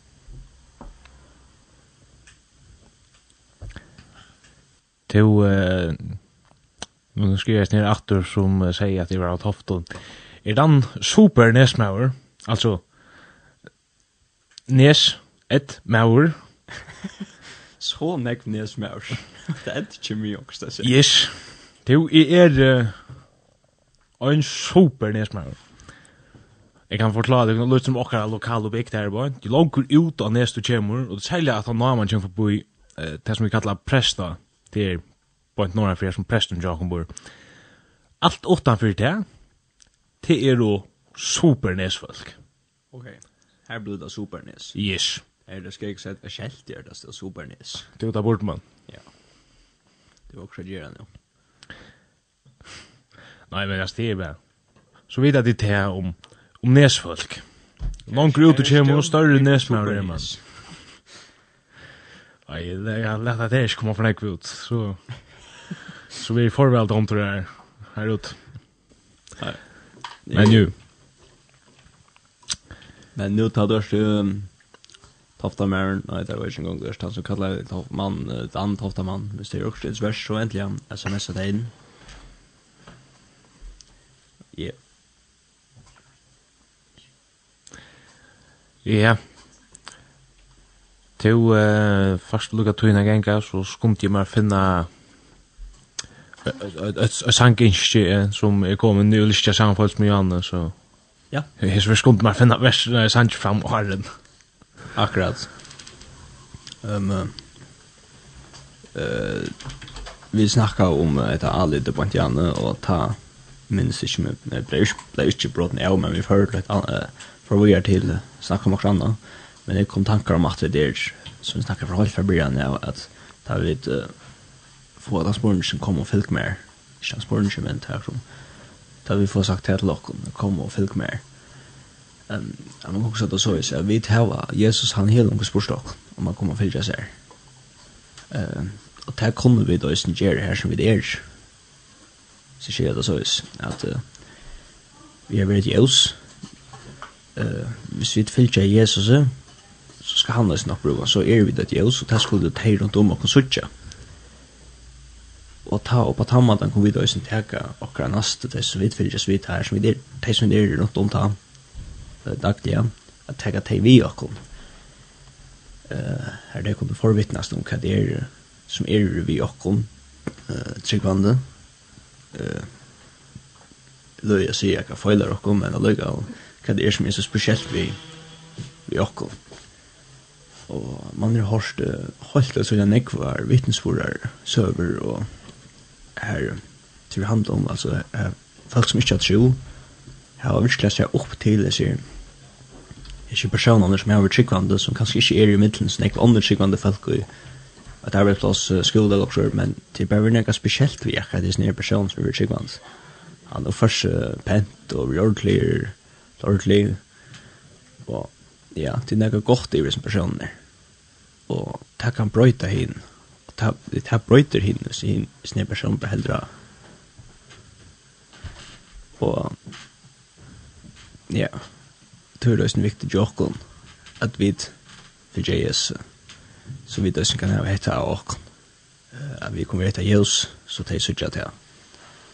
Till eh nu skriver jeg ner aktor som uh, sier at det var av Tofton. Er den super nesmauer, altså Nes et mauer, [laughs] så nekv nes med oss. det er ikke mye også, det sier. Yes. Du, er uh, en super nes. Jeg kan forklare det, det er som okkar lokal og bygd her boy. De langer ut av nes du kommer, og det særlig at han naman kommer forbi uh, det som vi kallar presta, det er point ikke norra fyrir som presten Jakob bor. Alt utanfyr det, det er jo super nesfolk. Ok, her blir det super nes. Yes. Er det ska jag säga att skällt gör det så supernis. Det tar bort man. Ja. Det var också det nu. Nej men jag stäver. Så vidare det här om om näsfolk. Långt ut och kommer och större näsmör man. Nej, det har lätt att det ska komma från ut så så vi får väl de tror jag här ut. Nei. Men nu. Men nu tar det tofta Toftamaren, nei, det var ikke en gang der, han som kallar Toftmann, Dan tofta man hvis det er også et vers, så endelig han sms'a det inn. Ja. Ja. Til uh, først lukka tøyna genga, så skumt jeg meg finna et sanginskje som er kommet nu, lyst jeg sangfalls med Janne, så... Ja. Jeg skumt meg finna vers, når jeg sang fram åren. Ja. Akkurat. Um, uh, vi snakka om ett Ali de Pontiane og ta minns ikkje med nei, blei blei ikkje brått men vi har hørt litt annet fra vi er til snakka om akkurat annet. Men det kom tankar om at det er som vi snakkar fra halv fra byrjan av at ta vi uh, få at som kom og fylk mer. Ikke han men ta vi får sagt til dere kom og fylk mer. Ehm man kan också ta så så vi tar Jesus han hela någon sportstock om man kommer fylja sig. Ehm och där kommer vi då isen Jerry här som vi är. Så sker det så is att vi är väldigt ljus. Eh hvis vi fylja Jesus så ska han nästan upprova så är vi det ljus och där skulle det ta runt om och söka. Og ta upp att han man kan vi då isen täcka och nästa det så vi fylja vi här som vi det som det är runt om ta dagliga att ta det vi och kom. Eh här det kommer förvittnas om vad det är som är vi och kom eh tryggvande. Eh Löja jeg sier kan fejla och kom men alltså hva det er som er så spesielt vi vi och Og man har hørt hört helt så jag nekvar vittnesforer, søver og her til vi handler om alltså folk som ikke har tro har virkelig sett opp til det sier, ikke personer som har tryggvande, som kanskje ikke er i middelen, som ikke andre tryggvande folk i et arbeidsplass, skole eller også, men det er bare noe spesielt vi akkurat disse nye personer som er tryggvande. Han er først uh, pent og ordentlig, ordentlig, og ja, det er noe godt i disse personene. Og det kan brøyta hinn, og det det brøyter hinn, hvis hinn nye personer blir heldre. Og ja, yeah tror det er viktig jokken at vi for JS så vi det kan ha hetta av åkken at vi kommer hetta Jesus så det er suttet til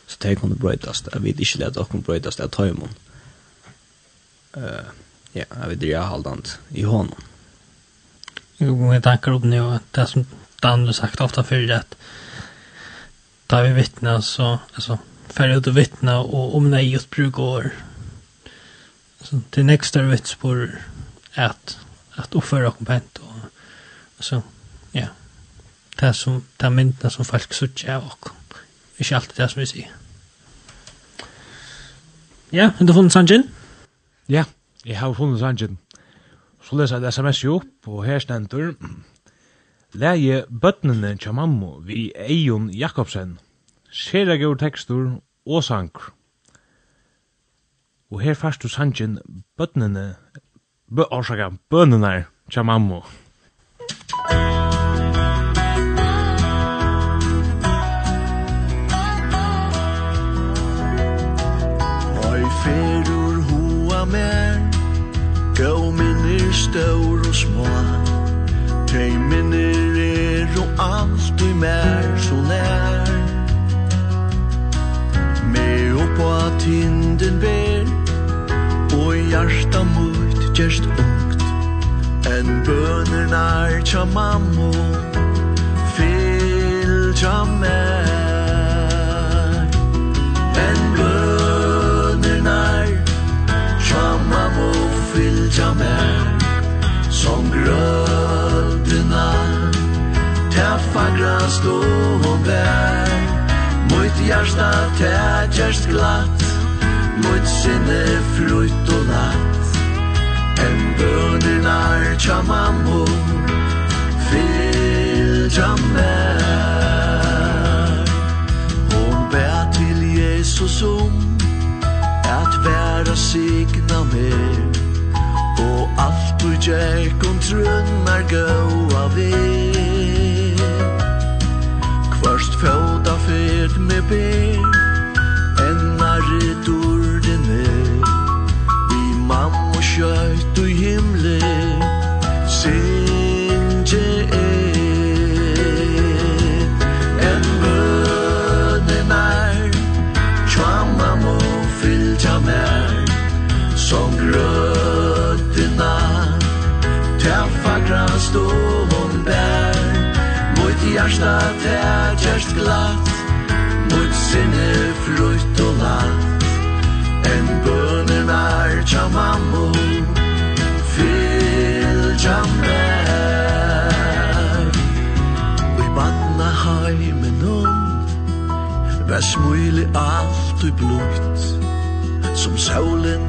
så det kunne brøytast at vi ikke lette åkken brøytast av tøymon ja, at vi dreier haldant i hånden Jo, jeg tenker opp nu at det som Dan har sagt ofta förr att där vi vittnar så alltså färre ut och vittna och om nej just brukar så det nästa vits på att att uppföra och kompent och så ja det som det myndna som folk suttja och inte alltid det som vi säger ja har du funnit sangen? ja jeg har funnit sangen så leser jeg sms jo på her stendur Leie bøtnene tja mammo vi Eion Jakobsen. Sera gaur tekstur og sankur. Og her fast du sangen bøtnene, bø, orsaka, bønene, tja mammo. Oi, ferur hua mer, gau minner staur og små, tei minner er og alt du mer så nær. Me oppa tinden ber, hjarta mot gjerst ungt. En bøner nær tja mammo Fyll tja mer En bøner nær tja mammo Fyll tja mer Som grødena Ta fagra stå og vær Mot hjarta ta gjerst glatt mot sinne frutt og natt En bønner nær tja mammo Fylja mer Hon bær til Jesus om At væra signa mer Og alt du gjer om trunnar gåa vi Kvørst fjóta fyrt med ber Enn er du skjøyt og himle Sinje er. En bønne nær Kjamma må fylta mer. Som grøttina Ta fagra og hon bær. Mot hjärsta tætjast glatt Mot sinne frutt og latt En bønne çalar çamamu banna heimen Uybanna Vær Vesmuili alt i blut. Som saulen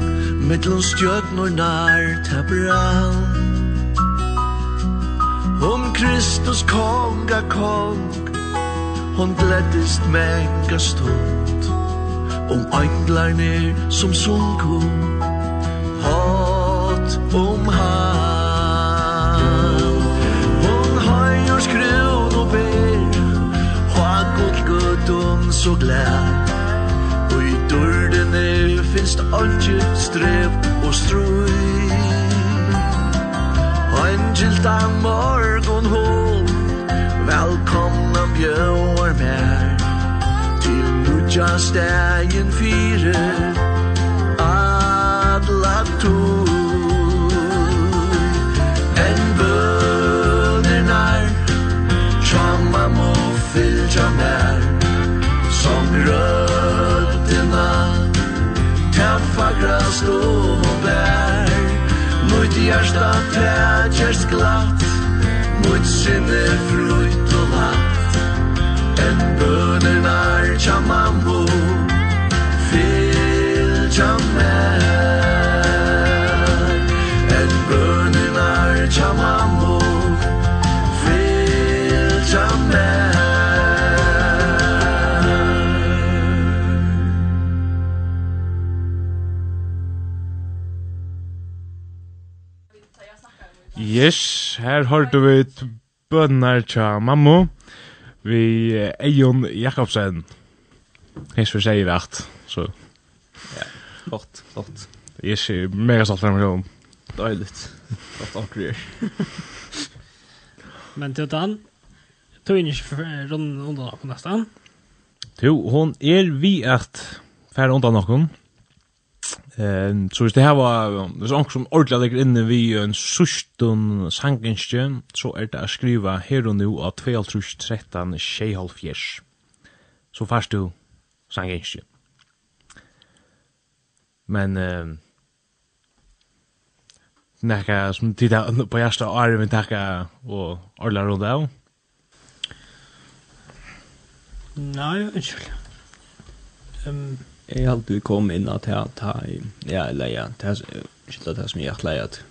mittlen stjörnor nær ta brann. Om Kristus konga kong Hon gläddist mänga stund om änglarna som sunko hat om han hon høyr skrun og ber ha gott gudum så glad. Og i dörren finst det strev og strøy Angel ta morgon hon Velkomna bjør mer just ein fire at la tu en bönernar chamma mo fil jamar som rötterna kan fagra stå och bär mot hjärsta tätjärs glatt mot sinne fru Böneler çamambu Fil çamer Et böneler çamambu Fil çamer Yes, her hørte vi et bønner tja mammo vi Eion Jakobsen. Hins för sier rett, så. Ja, flott, flott. Jeg er mega mer stolt än om. Deiligt. Flott akkurat. [laughs] Men till den tog inn ikke runden under undan nesten. Jo, hon er vi att färd undan någon. Eh, så hvis det her var hvis det er som ordentlig ligger inne vi en sustun sangenstje så er det å skriva her og nu av 2013 Shehalfjers. Så først du sangenstje. Men eh, nekka som tida [laughs] på hjärsta året vi takka og ordla rundt av. Nei, unnskyld. Um jeg har alltid kommet inn at jeg tar, ja, eller ja, det er ikke det som jeg har klart,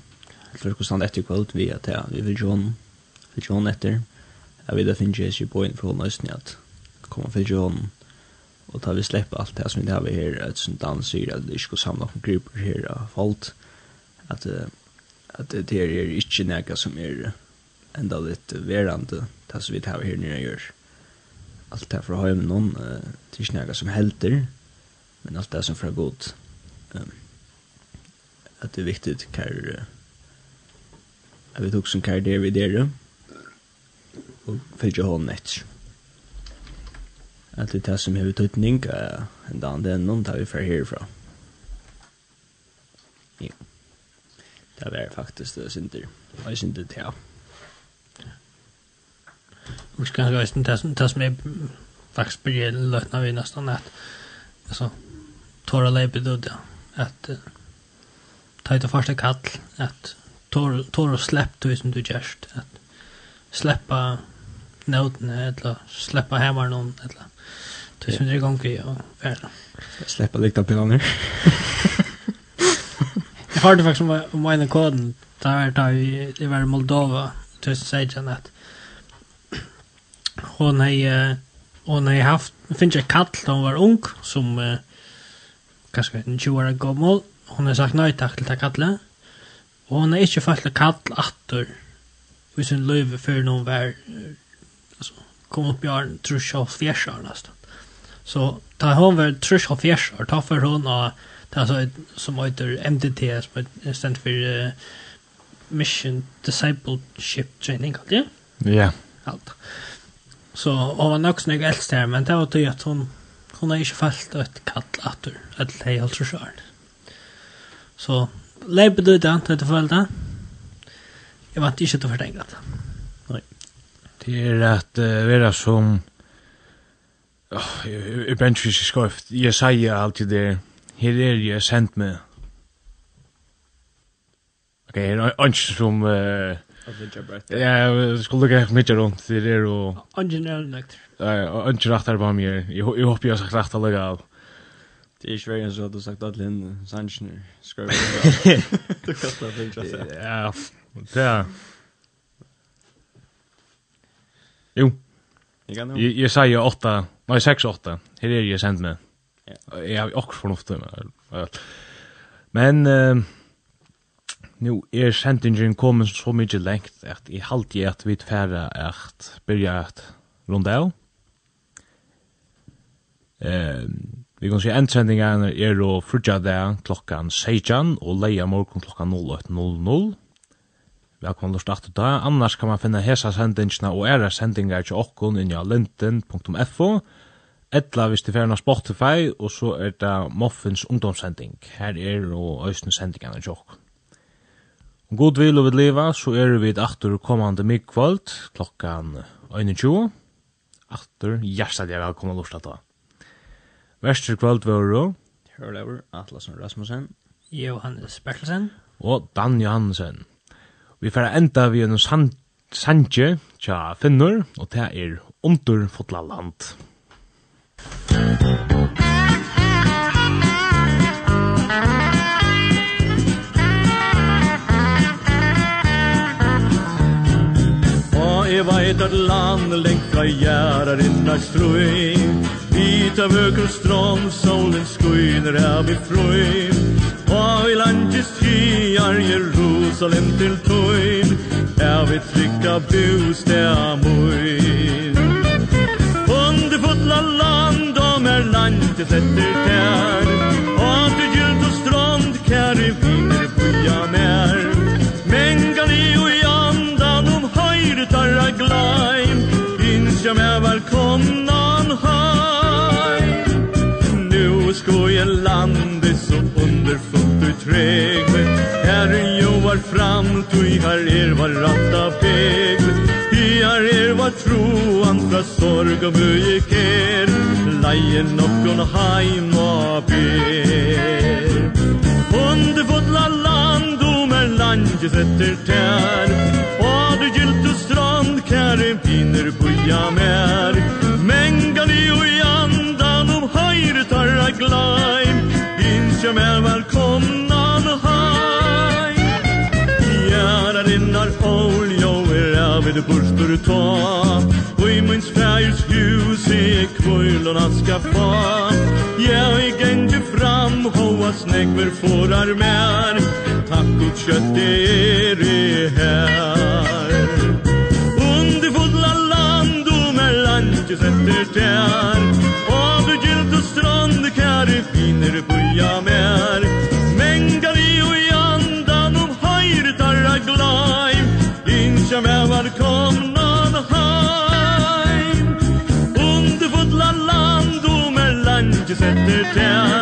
jeg tror ikke stand etter kveld vi at jeg, vi vil John, vil John etter, jeg vil da finne jeg ikke på inn for nøysen at komme for John, og da vi slipper alt det som vi har her, et sånt dans sier at vi ikke skal samle noen grupper her av folk, at, at det er ikke noe som er enda litt verande, det som vi har her nere gjør. Alt det fra hjemme noen, det er ikke noe som helter, men allt det som för gott. Ehm att det är viktigt kär jag vet också kär det vi där och följa hon net. Att det är som har utåt ning en dag den någon tar vi för härifrån. Ja. Det var faktiskt det synd det Jag synd det här. Och kanske det som det som är faktiskt blir lötna vi nästan att alltså tåra leipi dødja, at uh, ta ut første kall, at tåra slepp du som du gjerst, at sleppa nøtene, eller sleppa hemmar noen, eller du som du er gong i og færre. Sleppa likta pilaner. Jeg [laughs] har det faktisk om en koden, da var vi, det var i Moldova, 2016, at [clears throat] hon hei, hon hei haft, finnes jeg kall da hon var ung, som uh, kanskje 20 år gammel, hun har sagt nei takk til det kallet, og hun har ikke følt det kall atter i sin løyve før noen var altså, kom opp i åren trus og fjers år nesten. Så da hun var trus og fjers år, da for hun av det er som heter MDT, som er stendt for uh, Mission Discipleship Training, kallt ja? Ja. Alt. Så hun var nok snygg eldst her, men det var tog at hun Hon har ikke falt et kall atur, et lei holdt så sjøren. Så, leip du det an du følte, foreldre? Jeg vant ikke til å fortenge det. Nei. Det er at uh, være som oh, jeg brenner ikke skarft. Jeg sier alltid det, her er jeg sendt med. Ok, her er ikke som uh, Ja, jeg skulle ikke ha mye rundt, det och... Ungen är lagt. Ja, ungen rätt här på Jeg Jag hoppas jag har sagt rett att lägga av. Det är svårt så att du sagt att Linn Sanchen skriver. Du kastar på just det. Ja, det er... Jo. Jag säger åtta, nei, seks åtta. Her er jeg sendt med. Jeg har också förnuft med. Men... Uh, Nu er sendingen kommet så mykje lengt at i halvtid at vi tfæra at byrja at runda av. Eh, vi kan si endsendingen er å frutja det klokkan 16 og leia morgon klokkan 08.00. Velkommen til starte da. Annars kan man finne hesa sendingsna og æra sendingar til okkon inni av linten.fo. Etla hvis det ferna Spotify og så er det Moffins ungdomssending. Her er og øysten sendingene til okkon. Om god vil og vil leva, så er vi et aktor kommande mikvalt klokkan 21. Aktor, hjertelig er velkommen lort da. Vester kvalt var du. Hørlever, Atlasen Rasmussen. Johannes Bertelsen. Og Dan Johansen. Vi får enda vi en sanje tja Finnur, og det er under fotla land. Musik Jeg veit at land lengt fra gjerrar innar strøy. Vit av øker strån, solen skuiner av vi frøy. Og i landjes tjiar Jerusalem til tøyn Er vi trykka bus det er møyn Under fotla land om er landet etter tær Og til gylt og strand kære viner på mer ut raglaim Finns jag med välkomnan heim Nu sko jag landet så underfullt och trägligt Här joar fram tui her er var ratta pegligt I här er var troan fra sorg og bøyeker Leien nokkon heim og ber. Underfotla land, omer landjes etter tær det gylt og strand Kære piner buja mer. Mengan i og i andan Om høyre tarra glaim Innsja mer velkomnan hai Gjæra rinnar ol Jo er avid burstur ta. Og i minns fægjus hus E kvøylona ska fa. Ja, i gengje fram Hoa snegver forar mer Takk og kjøtt er i her ikke setter der Og du gylt og strand, kære finner buja mer. Mengar i og i andan om høyre tarra glaim Innsja med var heim. Under fotla land om er land ikke setter der